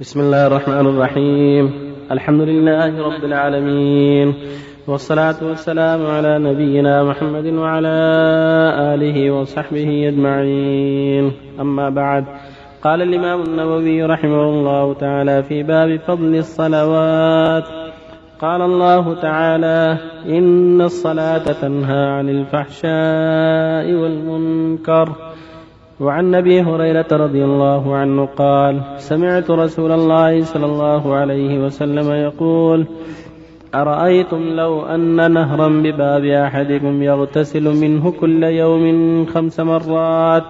بسم الله الرحمن الرحيم. الحمد لله رب العالمين. والصلاة والسلام على نبينا محمد وعلى آله وصحبه أجمعين. أما بعد قال الإمام النووي رحمه الله تعالى في باب فضل الصلوات قال الله تعالى إن الصلاة تنهى عن الفحشاء والمنكر. وعن أبي هريرة رضي الله عنه قال سمعت رسول الله صلى الله عليه وسلم يقول أرأيتم لو أن نهرا بباب أحدكم يغتسل منه كل يوم خمس مرات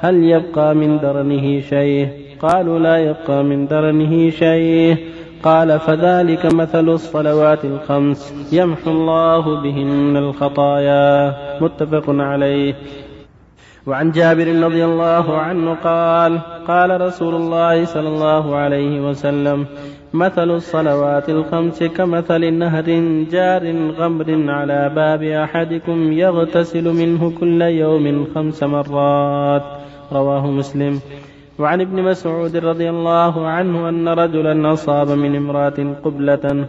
هل يبقى من درنه شيء؟ قالوا لا يبقى من درنه شيء. قال فذلك مثل الصلوات الخمس يمحو الله بهن الخطايا. متفق عليه. وعن جابر رضي الله عنه قال قال رسول الله صلى الله عليه وسلم مثل الصلوات الخمس كمثل نهر جار غمر على باب أحدكم يغتسل منه كل يوم خمس مرات. رواه مسلم. وعن ابن مسعود رضي الله عنه أن رجلا أصاب من امرأة قبلة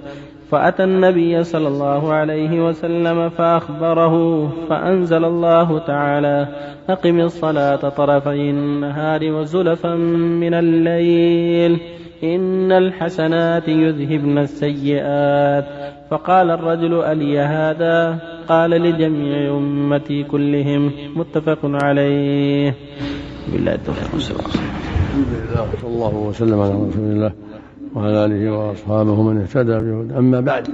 فأتى النبي صلى الله عليه وسلم فأخبره فأنزل الله تعالى أقم الصلاة طرفي النهار وزلفا من الليل إن الحسنات يذهبن السيئات. فقال الرجل ألي هذا؟ قال لجميع أمتي كلهم متفق عليه. بالله التوفيق. الله وسلم على رسول الله. وعلى آله وأصحابه من اهتدى بهدى أما بعد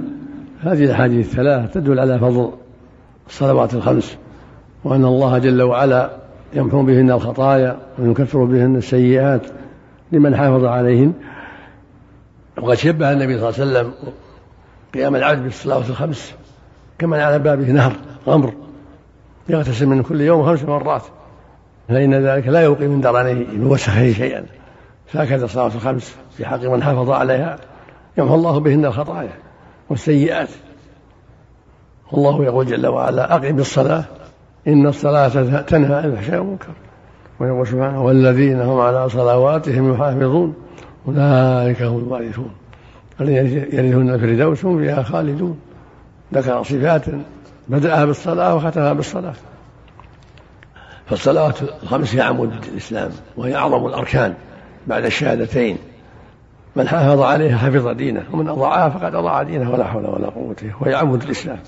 هذه الأحاديث الثلاث تدل على فضل الصلوات الخمس وأن الله جل وعلا يمحو بهن الخطايا ويكفر بهن السيئات لمن حافظ عليهن. وقد شبه النبي صلى الله عليه وسلم قيام العبد بالصلوات الخمس كمن على بابه نهر غمر يغتسل من كل يوم خمس مرات فإن ذلك لا يوقي من درنه بوسخه شيئا. فهكذا الصلوات الخمس في حق من حافظ عليها. يمحو الله بهن الخطايا والسيئات. والله يقول جل وعلا أقم الصلاة إن الصلاة تنهى عن الفحشاء والمنكر ويقول سبحانه والذين هم على صلواتهم يحافظون أولئك هم الوارثون. يرثون الفردوس هم فيها خالدون. ذكر صفات بدأها بالصلاة وختمها بالصلاة. فالصلوات الخمس هي عمود الإسلام وهي أعظم الأركان. بعد الشهادتين. من حافظ عليها حفظ دينه ومن أضاعها فقد أضاع دينه ولا حول ولا قوة وهي عمود الإسلام.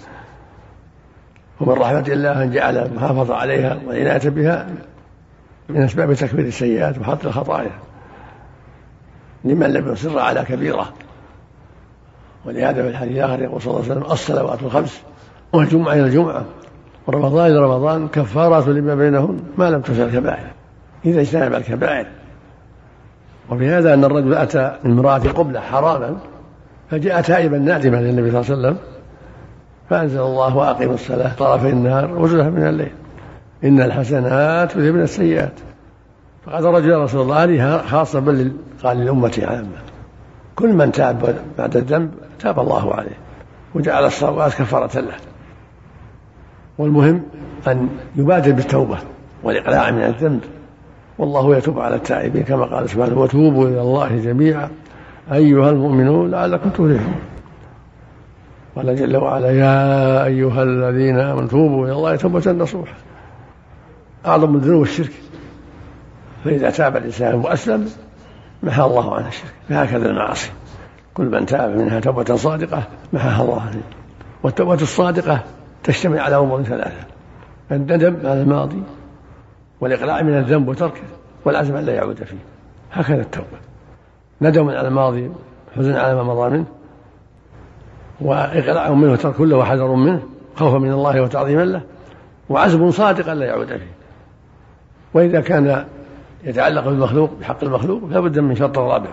ومن رحمة الله أن جعل المحافظة عليها والعناية بها من أسباب تكفير السيئات وحط الخطايا. لمن لم يصر على كبيرة. ولهذا في الحديث الآخر يقول صلى الله عليه وسلم الصلوات الخمس والجمعة إلى الجمعة. ورمضان إلى رمضان كفارات لما بينهن ما لم تزل الكبائر إذا اجتنب الكبائر وفي هذا أن الرجل أتى من امرأة قبلة حراما فجاء تائبا نادما للنبي صلى الله عليه وسلم فأنزل الله وأقم الصلاة طرفي النهار وزلها من الليل. إن الحسنات يذهبن السيئات. فقال الرجل يا رسول الله هذه خاصة بل قال للأمة عامة كل من تاب بعد الذنب تاب الله عليه وجعل الصلوات كفارة له. والمهم أن يبادر بالتوبة والإقلاع من الذنب. والله يتوب على التائبين كما قال سبحانه وتوبوا إلى الله جميعا. أيها المؤمنون لعلكم تفلحون. قال جل وعلا يا أيها الذين آمنوا توبوا إلى الله توبة نصوحا. أعظم الذنوب الشرك. فإذا تاب الإنسان وأسلم محى الله عنه الشرك. فهكذا المعاصي. كل من تاب منها توبة صادقة محاها الله عنه. والتوبة الصادقة تجتمع على أمور ثلاثة. الندم على الماضي والإقلاع من الذنب وتركه والعزم أن لا يعود فيه. هكذا التوبة. ندم على الماضي حزن على ما مضى منه وإقلاع منه وترك كله وحذر منه خوفا من الله وتعظيما له وعزم صادق أن لا يعود فيه. وإذا كان يتعلق بالمخلوق بحق المخلوق لابد من شرط رابع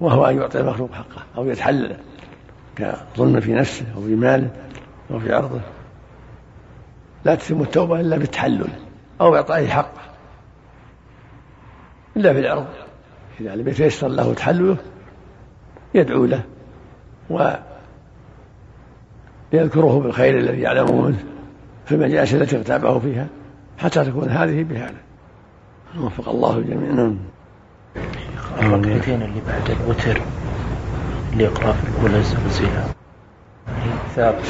وهو أن يعطي المخلوق حقه أو يتحلل كظلم في نفسه أو في ماله أو في عرضه. لا تتم التوبة إلا بالتحلل. أو إعطائه حقه إلا في العرض إذا لم يتيسر له تحلله يدعو له ويذكره بالخير الذي يعلمه منه في المجالس التي اغتابه فيها حتى تكون هذه بهذا. وفق الله الجميع نعم. الركعتين اللي بعد الوتر اللي يقرأ في الأولى الزلزلة ثابت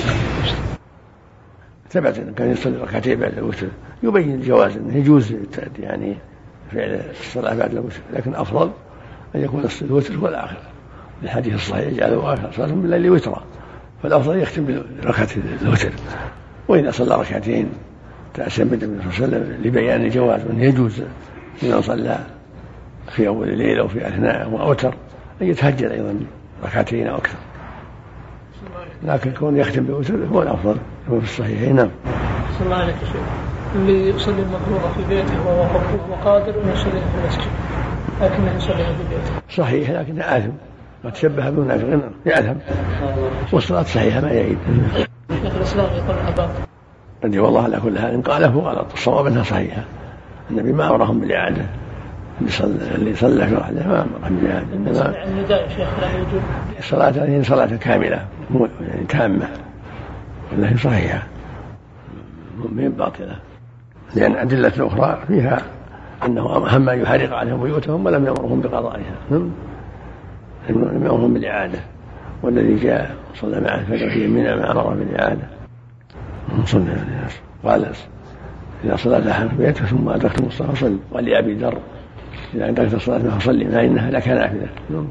ثبت انه كان يصلي ركعتين بعد الوتر يبين جواز إنه يجوز يعني فعل الصلاة بعد الوتر لكن افضل أن يكون الوتر هو الآخر. الحديث الصحيح يجعله آخر صلاة من الليل وترا. فالأفضل يختم بركعة الوتر. واذا صلى ركعتين تأسم النبي صلى الله عليه وسلم لبيان الجواز وأنه يجوز لمن صلى في أول الليل أو في أثناء واوتر أن يتهجد أيضا ركعتين أو أكثر. لكن كون يختم بالوتر هو الأفضل. هو في الصحيحين نعم. صلى الله عليه وسلم اللي يصلي المفروضة في بيته وهو وقادر ان يصلي في المسجد. لكنه يصلي في بيته. صحيح لكنه آثم قد تشبه بالمنافقين يأثم والصلاة صحيحة ما يعيد. شيخ الإسلام يقول اباط. الذي والله على كل حال إن قاله غلط الصواب أنها صحيحة. النبي ما أمرهم بالإعادة. اللي صلى اللي صلى في وحده ما أمرهم بالإعادة. إنما النداء يا شيخ لا يوجد. الصلاه هذه صلاة كاملة. مو يعني تامة. ولكن صحيحة. من باطلة؟ لأن الادله الاخرى فيها أنه هم ان يحرق عليهم بيوتهم ولم يأمرهم بقضائها. لم يأمرهم بالاعاده والذي جاء صلى معه الفجر في منى ما امره بالاعاده صلى الناس قال إذا صلى أحد في بيته ثم أدركتم الصلاة فصل. قال لأبي ذر إذا أدركت الصلاة فصلي فإنها لك نافلة. صلى